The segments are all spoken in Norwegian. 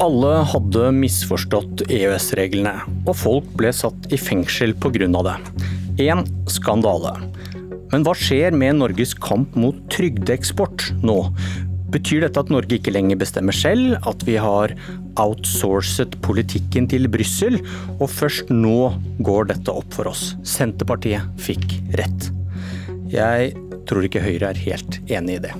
Alle hadde misforstått EØS-reglene, og folk ble satt i fengsel pga. det. En skandale. Men hva skjer med Norges kamp mot trygdeeksport nå? Betyr dette at Norge ikke lenger bestemmer selv, at vi har outsourcet politikken til Brussel, og først nå går dette opp for oss? Senterpartiet fikk rett. Jeg tror ikke Høyre er helt enig i det.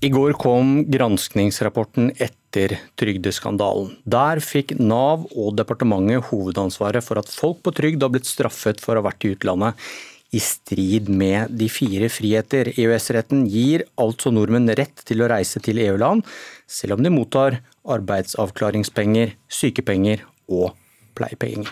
I går kom granskningsrapporten etter trygdeskandalen. Der fikk Nav og departementet hovedansvaret for at folk på trygd har blitt straffet for å ha vært i utlandet i strid med de fire friheter. EØS-retten gir altså nordmenn rett til å reise til EU-land, selv om de mottar arbeidsavklaringspenger, sykepenger og pleiepenger.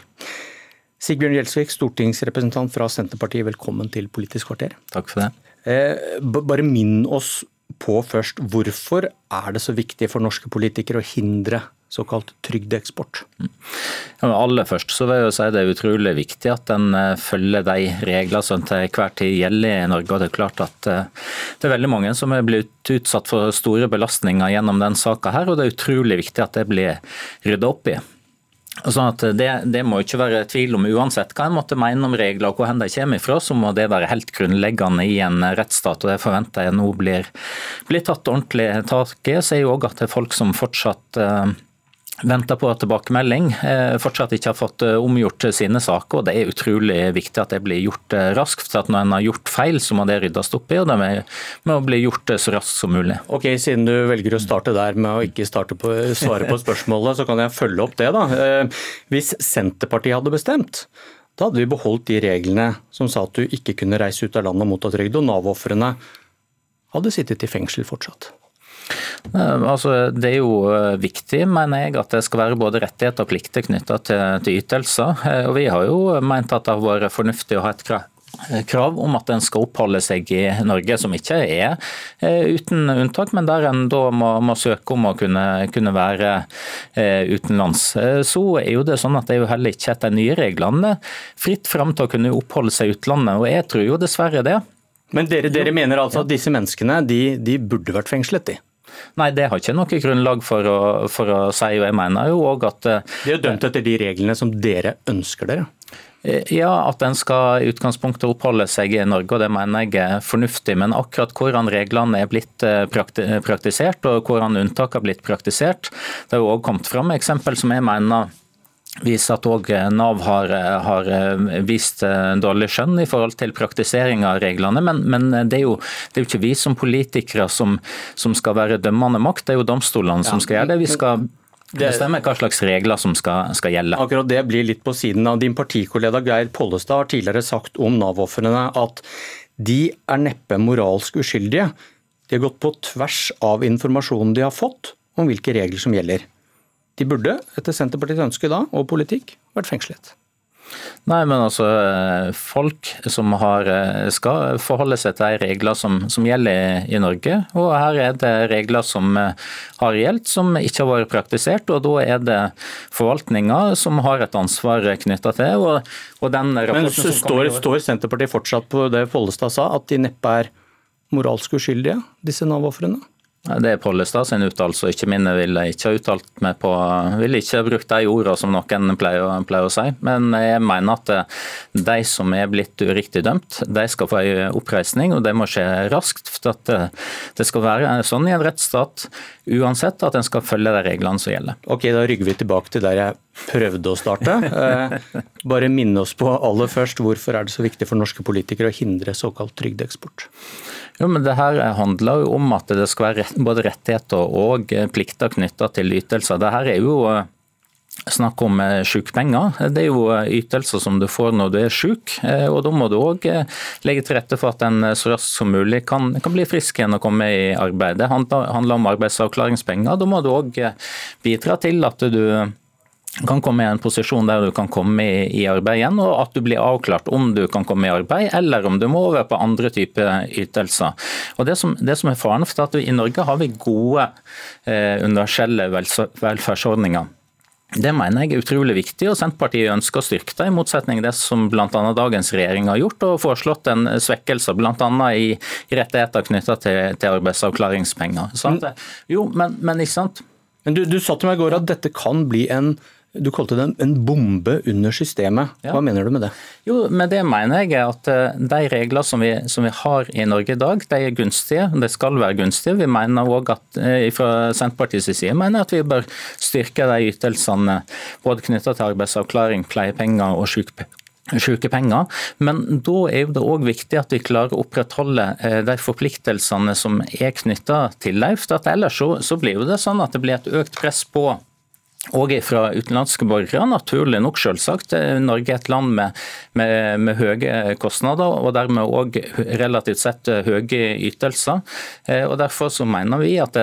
Sigbjørn Gjelsvik, stortingsrepresentant fra Senterpartiet, velkommen til Politisk kvarter. Takk for det. Eh, bare minn oss på først. Hvorfor er det så viktig for norske politikere å hindre såkalt trygdeeksport? Ja, aller først så vil jeg si det er utrolig viktig at en eh, følger de regler som til hver tid gjelder i Norge. og Det er klart at eh, det er veldig mange som er blitt utsatt for store belastninger gjennom den saka og det er utrolig viktig at det blir rydda opp i. Sånn at det, det, må ikke være tvil om uansett hva en måtte mene om regler og hvor de kommer ifra, så må det være helt grunnleggende i en rettsstat. og Det forventer jeg nå blir, blir tatt ordentlig tak i. Jeg ser jo òg at det er folk som fortsatt eh, venter på tilbakemelding. Eh, fortsatt ikke har fått eh, omgjort sine saker. og Det er utrolig viktig at det blir gjort eh, raskt. for at Når en har gjort feil, så må det ryddes opp i, og det må bli gjort så raskt som mulig. Ok, Siden du velger å starte der med å ikke på, svare på spørsmålet, så kan jeg følge opp det. da. Hvis Senterpartiet hadde bestemt, da hadde vi beholdt de reglene som sa at du ikke kunne reise ut av landet og motta trygd, og Nav-ofrene hadde sittet i fengsel fortsatt. Eh, altså, det er jo eh, viktig, mener jeg, at det skal være både rettigheter og plikter knytta til, til, ytelser. Eh, og Vi har jo ment at det har vært fornuftig å ha et krav om at en skal oppholde seg i Norge, som ikke er uten unntak, men der en da må, må søke om å kunne, kunne, være utenlands. Så er jo det sånn at det er jo heller ikke etter de nye reglene fritt fram til å kunne oppholde seg i utlandet, og jeg tror jo dessverre det. Men dere, dere mener altså at disse menneskene de, de burde vært fengslet, de? Nei, det har ikke noe grunnlag for å, for å si. og jeg mener jo også at... Det de er dømt etter de reglene som dere ønsker dere? Eh, ja, at en skal i utgangspunktet oppholde seg i Norge, og det mener jeg er fornuftig. Men akkurat hvordan reglene er blitt eh, praktisert, og hvordan unntak har blitt praktisert, det har jo også kommet fram eksempel som jeg mener viser at òg Nav har, har, vist dårlig skjønn i forhold til praktisering av reglene. Men, men det, er jo, det, er jo, ikke vi som politikere som, som, skal være dømmende makt, det er jo domstolene ja, som skal gjøre det. Vi skal bestemme hva slags regler som skal, skal, gjelde. Akkurat Det blir litt på siden av din partikollega Geir Pollestad har tidligere sagt om Nav-ofrene at de er neppe moralsk uskyldige. De har gått på tvers av informasjonen de har fått om hvilke regler som gjelder. De burde, etter Senterpartiets ønske da, og politikk, vært fengslet. Nei, men altså folk som har, skal forholde seg til de regler som, som gjelder i, Norge. Og her er det regler som har gjeldt, som ikke har vært praktisert. Og da er det forvaltninga som har et ansvar knytta til. Og, og den men står, står Senterpartiet fortsatt på det Follestad sa, at de neppe er moralsk uskyldige, disse Nav-ofrene? Det er Pollestad sin uttalelse, ikke min. Jeg ville ikke ha uttalt meg på Ville ikke ha brukt de ordene som noen pleier, pleier, å si. Men jeg mener at eh, de som er blitt uriktig dømt, de skal få en oppreisning, og det må skje raskt. for at eh, Det skal være sånn i en rettsstat uansett at en skal følge de reglene som gjelder. Ok, Da rygger vi tilbake til der jeg prøvde å starte. Eh, bare minne oss på aller først, hvorfor er det så viktig for norske politikere å hindre såkalt trygdeeksport? Jo, men det her handler jo om at det skal være både rettigheter og plikter knytta til ytelser. Dette er jo eh, snakk om eh, sykepenger. Det er jo eh, ytelser som du får når du er syk. og Da må du òg legge til rette for at en så raskt som mulig kan, kan, bli frisk igjen og komme i arbeid. Det handler, handler om arbeidsavklaringspenger. Da må du òg bidra til at du kan komme i en posisjon der du kan komme i, arbeid igjen, og at du blir avklart om du kan komme i arbeid, eller om du må over på andre typer ytelser. Og Det som, det som er faren for at vi, I Norge har vi gode eh, universelle velferdsordninger. Det mener jeg er utrolig viktig, og Senterpartiet ønsker å styrke det, i motsetning til det som bl.a. dagens regjering har gjort, og foreslått en svekkelse bl.a. i, rettigheter knytta til, til, arbeidsavklaringspenger. Men, jo, men, men ikke sant? Men du, du sa til meg i går at dette kan bli en du kalte det en bombe under systemet. Hva ja. mener du med det? Jo, med Det mener jeg at eh, de regler som vi, som vi, har i Norge i dag, de er gunstige. De skal være gunstige. Vi mener også at eh, fra Senterpartiets side mener at vi bør styrke de ytelsene både knytta til arbeidsavklaring, pleiepenger og sykepenger. Men da er det òg viktig at vi klarer å opprettholde eh, de forpliktelsene som er knytta til dem. For ellers så, så blir det sånn at det blir et økt press på og fra utenlandske borgere, naturlig nok selvsagt. Norge er et land med, med, med høye kostnader og dermed òg relativt sett høye ytelser. Eh, og Derfor så mener vi at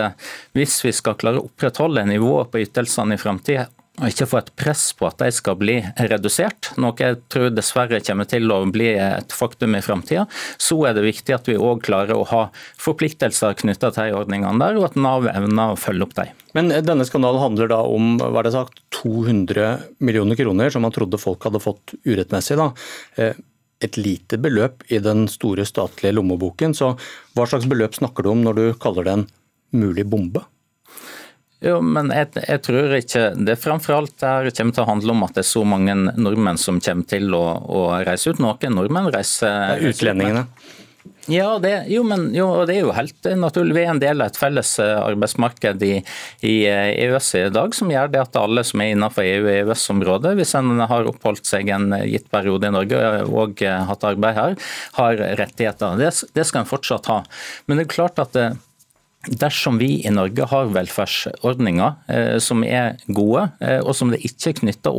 hvis vi skal klare å opprettholde nivået på ytelsene i framtida, og ikke få et press på at de skal bli redusert, noe jeg tror dessverre kommer til å bli et faktum i framtida, så er det viktig at vi òg klarer å ha forpliktelser knytta til de ordningene der, og at Nav evner å følge opp dem. Men denne skandalen handler da om hva er det sagt, 200 millioner kroner som man trodde folk hadde fått urettmessig. da. Eh, et lite beløp i den store statlige lommeboken. Så hva slags beløp snakker du om når du kaller det en mulig bombe? Jo, men jeg, jeg, tror ikke det framfor alt her kommer til å handle om at det er så mange nordmenn som kommer til å, å reise ut. Noen nordmenn reiser er utlendingene. Ja, det, jo, men jo, det er jo helt naturlig. Vi er en del av et felles eh, arbeidsmarked i, i EØS eh, e i dag, som gjør det at alle som er innenfor EU- og EØS-området, hvis en har oppholdt seg en gitt periode i Norge og hatt arbeid her, har rettigheter. Det, det skal en fortsatt ha. Men det er klart at det, Dersom vi i Norge har velferdsordninger eh, som er gode, eh, og som det ikke er knytta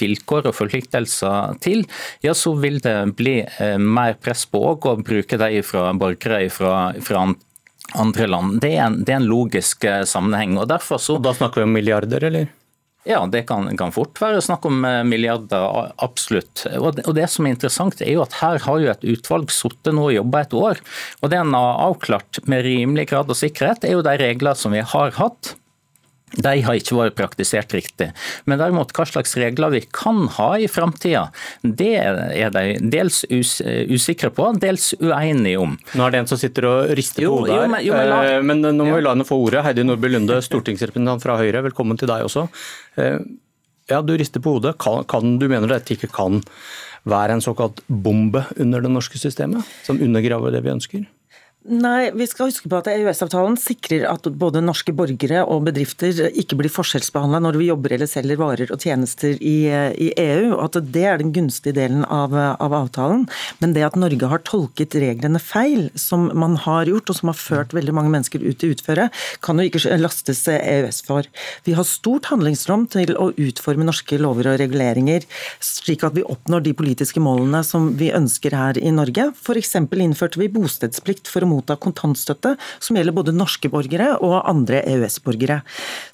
vilkår og forpliktelser til, ja, så vil det bli eh, mer press på å bruke de fra borgere fra, fra andre land. Det er, en, det er en logisk sammenheng. og derfor så... Og da snakker vi om milliarder, eller? Ja, det kan, kan, fort være snakk om eh, milliarder, absolutt. Og det, og det, som er interessant, er jo at her har jo et utvalg sittet nå og jobba et år. Og det en har avklart med rimelig grad av sikkerhet, er jo de regler som vi har hatt de har ikke vært praktisert riktig. Men derimot hva slags regler vi kan ha i framtida, det er de dels us usikre på, dels uenige om. Nå er det en som sitter og rister på hodet her, jo, men, la... Eh, men, nå må vi la henne få ordet. Heidi Nordby Lunde, stortingsrepresentant fra Høyre, velkommen til deg også. Eh, ja, Du rister på hodet. Kan, kan, du mener dette ikke kan være en såkalt bombe under det norske systemet, som undergraver det vi ønsker? Nei, vi skal huske på at EØS-avtalen sikrer at både norske borgere og bedrifter ikke blir forskjellsbehandla når vi jobber eller selger varer og tjenester i, i, EU. og At det er den gunstige delen av, av, avtalen. Men det at Norge har tolket reglene feil, som man har gjort, og som har ført veldig mange mennesker ut i utføre, kan jo ikke lastes EØS for. Vi har stort handlingsrom til å utforme norske lover og reguleringer slik at vi oppnår de politiske målene som vi ønsker her i Norge. F.eks. innførte vi bostedsplikt for å motta kontantstøtte, som gjelder både norske borgere og andre EØS-borgere.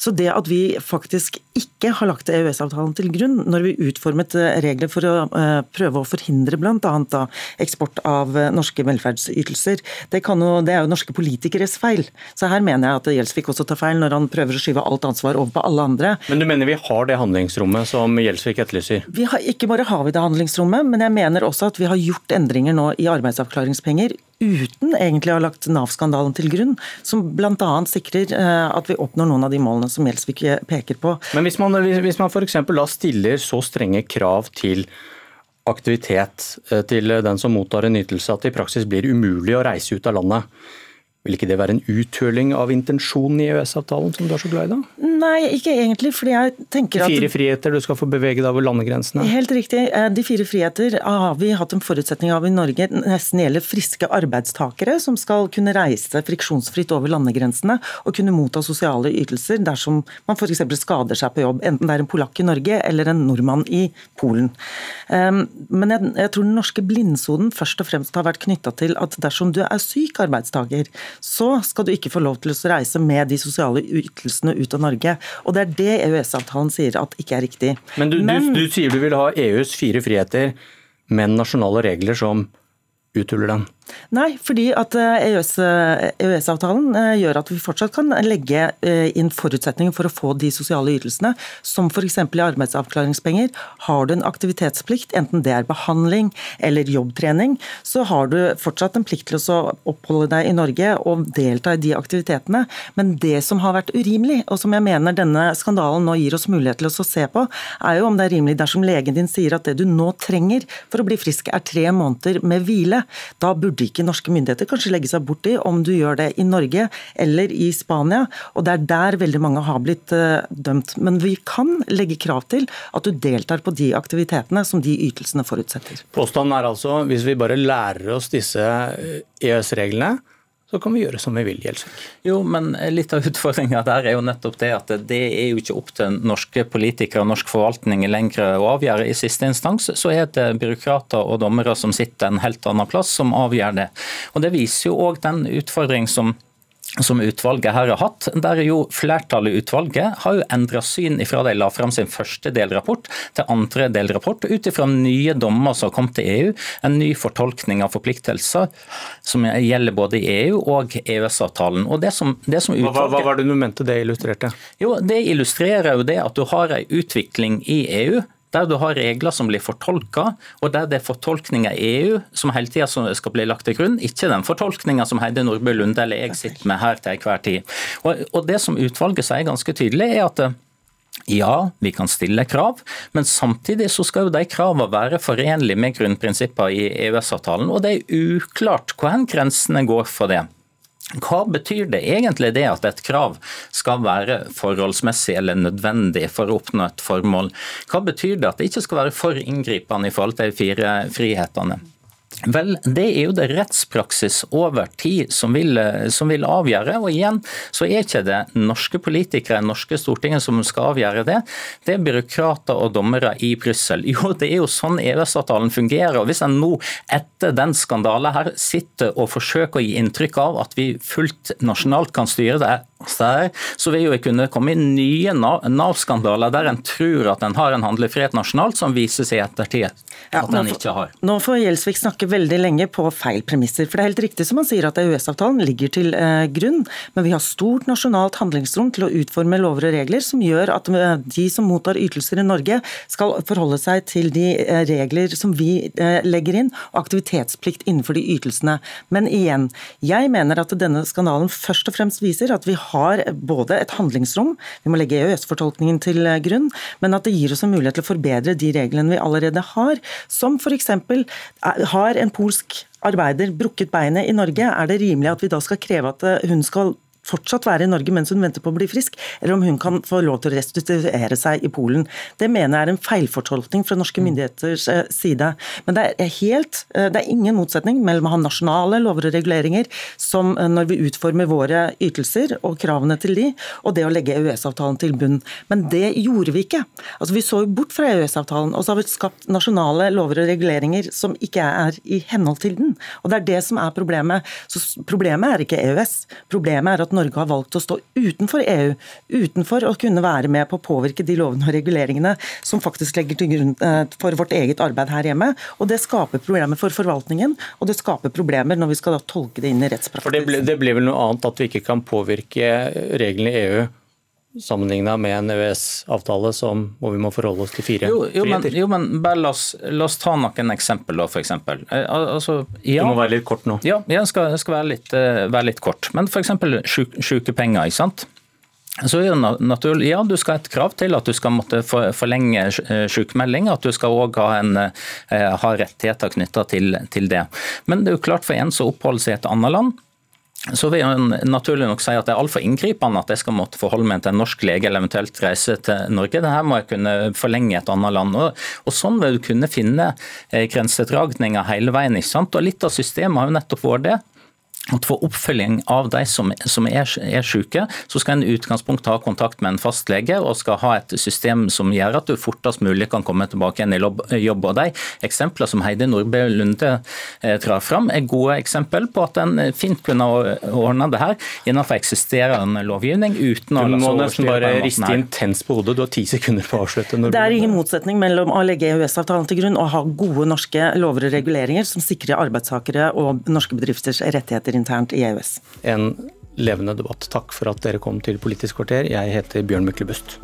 Så det at vi faktisk ikke har lagt EØS-avtalen til grunn når vi utformet regler for å eh, prøve å forhindre bl.a. eksport av eh, norske velferdsytelser, det, jo, det, er jo norske politikeres feil. Så her mener jeg at Gjelsvik også tar feil når han prøver å skyve alt ansvar over på alle andre. Men du mener vi har det handlingsrommet som Gjelsvik etterlyser? Vi har, ikke bare har vi det handlingsrommet, men jeg mener også at vi har gjort endringer nå i arbeidsavklaringspenger uten egentlig å ha lagt Nav-skandalen til grunn, som bl.a. sikrer eh, at vi oppnår noen av de målene som Gjelsvik peker på. Men hvis man, hvis man f.eks. stiller så strenge krav til aktivitet eh, til den som mottar en ytelse, at det i praksis blir umulig å reise ut av landet, vil ikke det være en uthuling av intensjonen i EØS-avtalen, som du er så glad i? da? Nei, ikke egentlig. fordi jeg tenker at... De fire friheter, du skal få bevege deg over landegrensene? Helt riktig. Eh, de fire friheter har vi hatt en forutsetning av i Norge. Nesten gjelder friske arbeidstakere som skal kunne reise friksjonsfritt over landegrensene og kunne motta sosiale ytelser dersom man f.eks. skader seg på jobb, enten det er en polakk i Norge eller en nordmann i Polen. Ehm, men jeg, jeg tror den norske blindsonen først og fremst har vært knytta til at dersom du er syk arbeidstaker, så skal du ikke få lov til å reise med de sosiale ytelsene ut av Norge. Og det er det EØS-avtalen sier at ikke er riktig. Men du, men du, du sier du vil ha EUs fire friheter, men nasjonale regler som uthuller den? Nei, fordi at EØS-avtalen eh, e eh, gjør at vi fortsatt kan legge eh, inn forutsetninger for å få de sosiale ytelsene, som f.eks. i arbeidsavklaringspenger. Har du en aktivitetsplikt, enten det er behandling eller jobbtrening, så har du fortsatt en plikt til å oppholde deg i Norge og delta i de aktivitetene. Men det som har vært urimelig, og som jeg mener denne skandalen nå gir oss mulighet til å se på, er jo om det er rimelig dersom legen din sier at det du nå trenger for å bli frisk er tre måneder med hvile. Da burde burde ikke norske myndigheter kanskje legge seg bort i om du gjør det i Norge eller i Spania. Og det er der veldig mange har blitt uh, dømt. Men vi kan legge krav til at du deltar på de aktivitetene som de ytelsene forutsetter. Påstanden er altså hvis vi bare lærer oss disse EØS-reglene, eh, e så kan vi gjøre som vi vil. Gjelsvik. Jo, men litt av utfordringa der er jo nettopp det at det er jo ikke opp til norske politikere og norsk forvaltning lenger å avgjøre. I siste instans så er det byråkrater og dommere som sitter en helt annen plass, som avgjør det. Og Det viser jo òg den utfordring som som utvalget her har hatt, der jo flertallet i utvalget har jo endra syn ifra de la fram sin første delrapport til andre delrapport, ut ifra nye dommer som kommet til EU, en ny fortolkning av forpliktelser som gjelder både i EU og EØS-avtalen. Og det som, det som utvalget... hva, hva, var det du mente det illustrerte? Jo, Det illustrerer jo det at du har en utvikling i EU der du har regler som blir fortolka, og der det er fortolkninga i EU som hele tida skal bli lagt til grunn, ikke den fortolkninga som Heidi Nordby Lunde eller jeg sitter med her til enhver tid. Og, og Det som utvalget sier ganske tydelig, er at ja, vi kan stille krav, men samtidig så skal jo de kravene være forenlige med grunnprinsipper i EØS-avtalen. Og det er uklart hvor grensene går for det. Hva betyr det egentlig det at et krav skal være forholdsmessig eller nødvendig for å oppnå et formål? Hva betyr det at det ikke skal være for inngripende i forhold til de fire frihetene? Vel, Det er jo det rettspraksis over tid som vil, som vil, avgjøre. og igjen så er ikke det norske politikere norske Stortinget som skal avgjøre det. Det er byråkrater og dommere i Brussel. Jo, det er jo sånn EØS-avtalen fungerer. og Hvis en nå etter den skandalen her sitter og forsøker å gi inntrykk av at vi fullt nasjonalt kan styre det, så vil jo vi kunne komme inn nye Nav-skandaler der en tror at en har en handlefrihet nasjonalt, som viser seg i ettertid at ja, en ikke har. Nå får Gjelsvik snakke veldig lenge på feil premisser. For det er helt riktig som han sier at EØS-avtalen ligger til eh, grunn, men vi har stort nasjonalt handlingsrom til å utforme lover og regler som gjør at eh, de som mottar ytelser i Norge, skal forholde seg til de eh, regler som vi eh, legger inn, og aktivitetsplikt innenfor de ytelsene. Men igjen, jeg mener at denne skandalen først og fremst viser at vi har både et handlingsrom, vi må legge EØS-fortolkningen til eh, grunn, men at det gir oss en mulighet til å forbedre de reglene vi allerede har, som f.eks. har en polsk arbeider brukket beinet i Norge, er det rimelig at vi da skal kreve at eh, hun skal fortsatt være i Norge mens hun venter på å bli frisk, eller om hun kan få lov til å restituere seg i Polen. Det mener jeg er en feilfortolkning fra norske mm. myndigheters eh, side. Men det er, helt, eh, det er ingen motsetning mellom å ha nasjonale lover og reguleringer, som eh, når vi utformer våre ytelser og kravene til de, og det å legge EØS-avtalen til bunn. Men det gjorde vi ikke. Altså, vi så jo bort fra EØS-avtalen, og så har vi skapt nasjonale lover og reguleringer som ikke er i henhold til den. Og Det er det som er problemet. Så Problemet er ikke EØS. Problemet er at Norge har valgt å stå utenfor EU, utenfor å kunne være med på å påvirke de lovene og reguleringene som faktisk legger til grunn eh, for vårt eget arbeid her hjemme. Og Det skaper problemer for forvaltningen, og det skaper problemer når vi skal da tolke det inn i rettspraksis. For det blir vel noe annet at vi ikke kan påvirke reglene i EU sammenligna med en EØS-avtale hvor vi må forholde oss til fire jo, jo, friheter. Men, jo, men bare la oss, la oss ta noen eksempel, da, f.eks. Eh, altså, ja, du må være litt kort nå. Ja, jeg skal, skal være, litt, eh, være, litt, kort. Men f.eks. sykepenger. ikke sant? Så er det naturlig, ja, Du skal ha et krav til at du skal måtte forlenge eh, sykemelding, at du skal òg ha, ha rettigheter knytta til, til, det. Men det er jo klart for en som oppholder seg i et annet land, så vil jeg naturlig nok si at det er altfor inngripende at jeg skal måtte forholde meg til en norsk lege eller eventuelt reise til Norge. Dette må jeg kunne forlenge et annet land. Og, og Sånn vil du kunne finne eh, grensedragninger hele veien. ikke sant? Og Litt av systemet har jo nettopp vært det at For oppfølging av de som, som er, er, syke, så skal en i utgangspunktet ha kontakt med en fastlege og skal ha et system som gjør at du fortest mulig kan komme tilbake igjen i jobb. Og De eksempler som Heidi Nordby Lunde eh, drar fram, er gode eksempel på at en fint kunne ordne det her innenfor eksisterende lovgivning. uten å Du må nesten bare riste intenst på hodet, du har ti sekunder på å avslutte. Det er ingen motsetning mellom å legge EØS-avtalen til grunn og ha gode norske lover og reguleringer som sikrer arbeidstakere og norske bedrifters rettigheter internt i EØS. En levende debatt. Takk for at dere kom til Politisk kvarter. Jeg heter Bjørn Myklebust.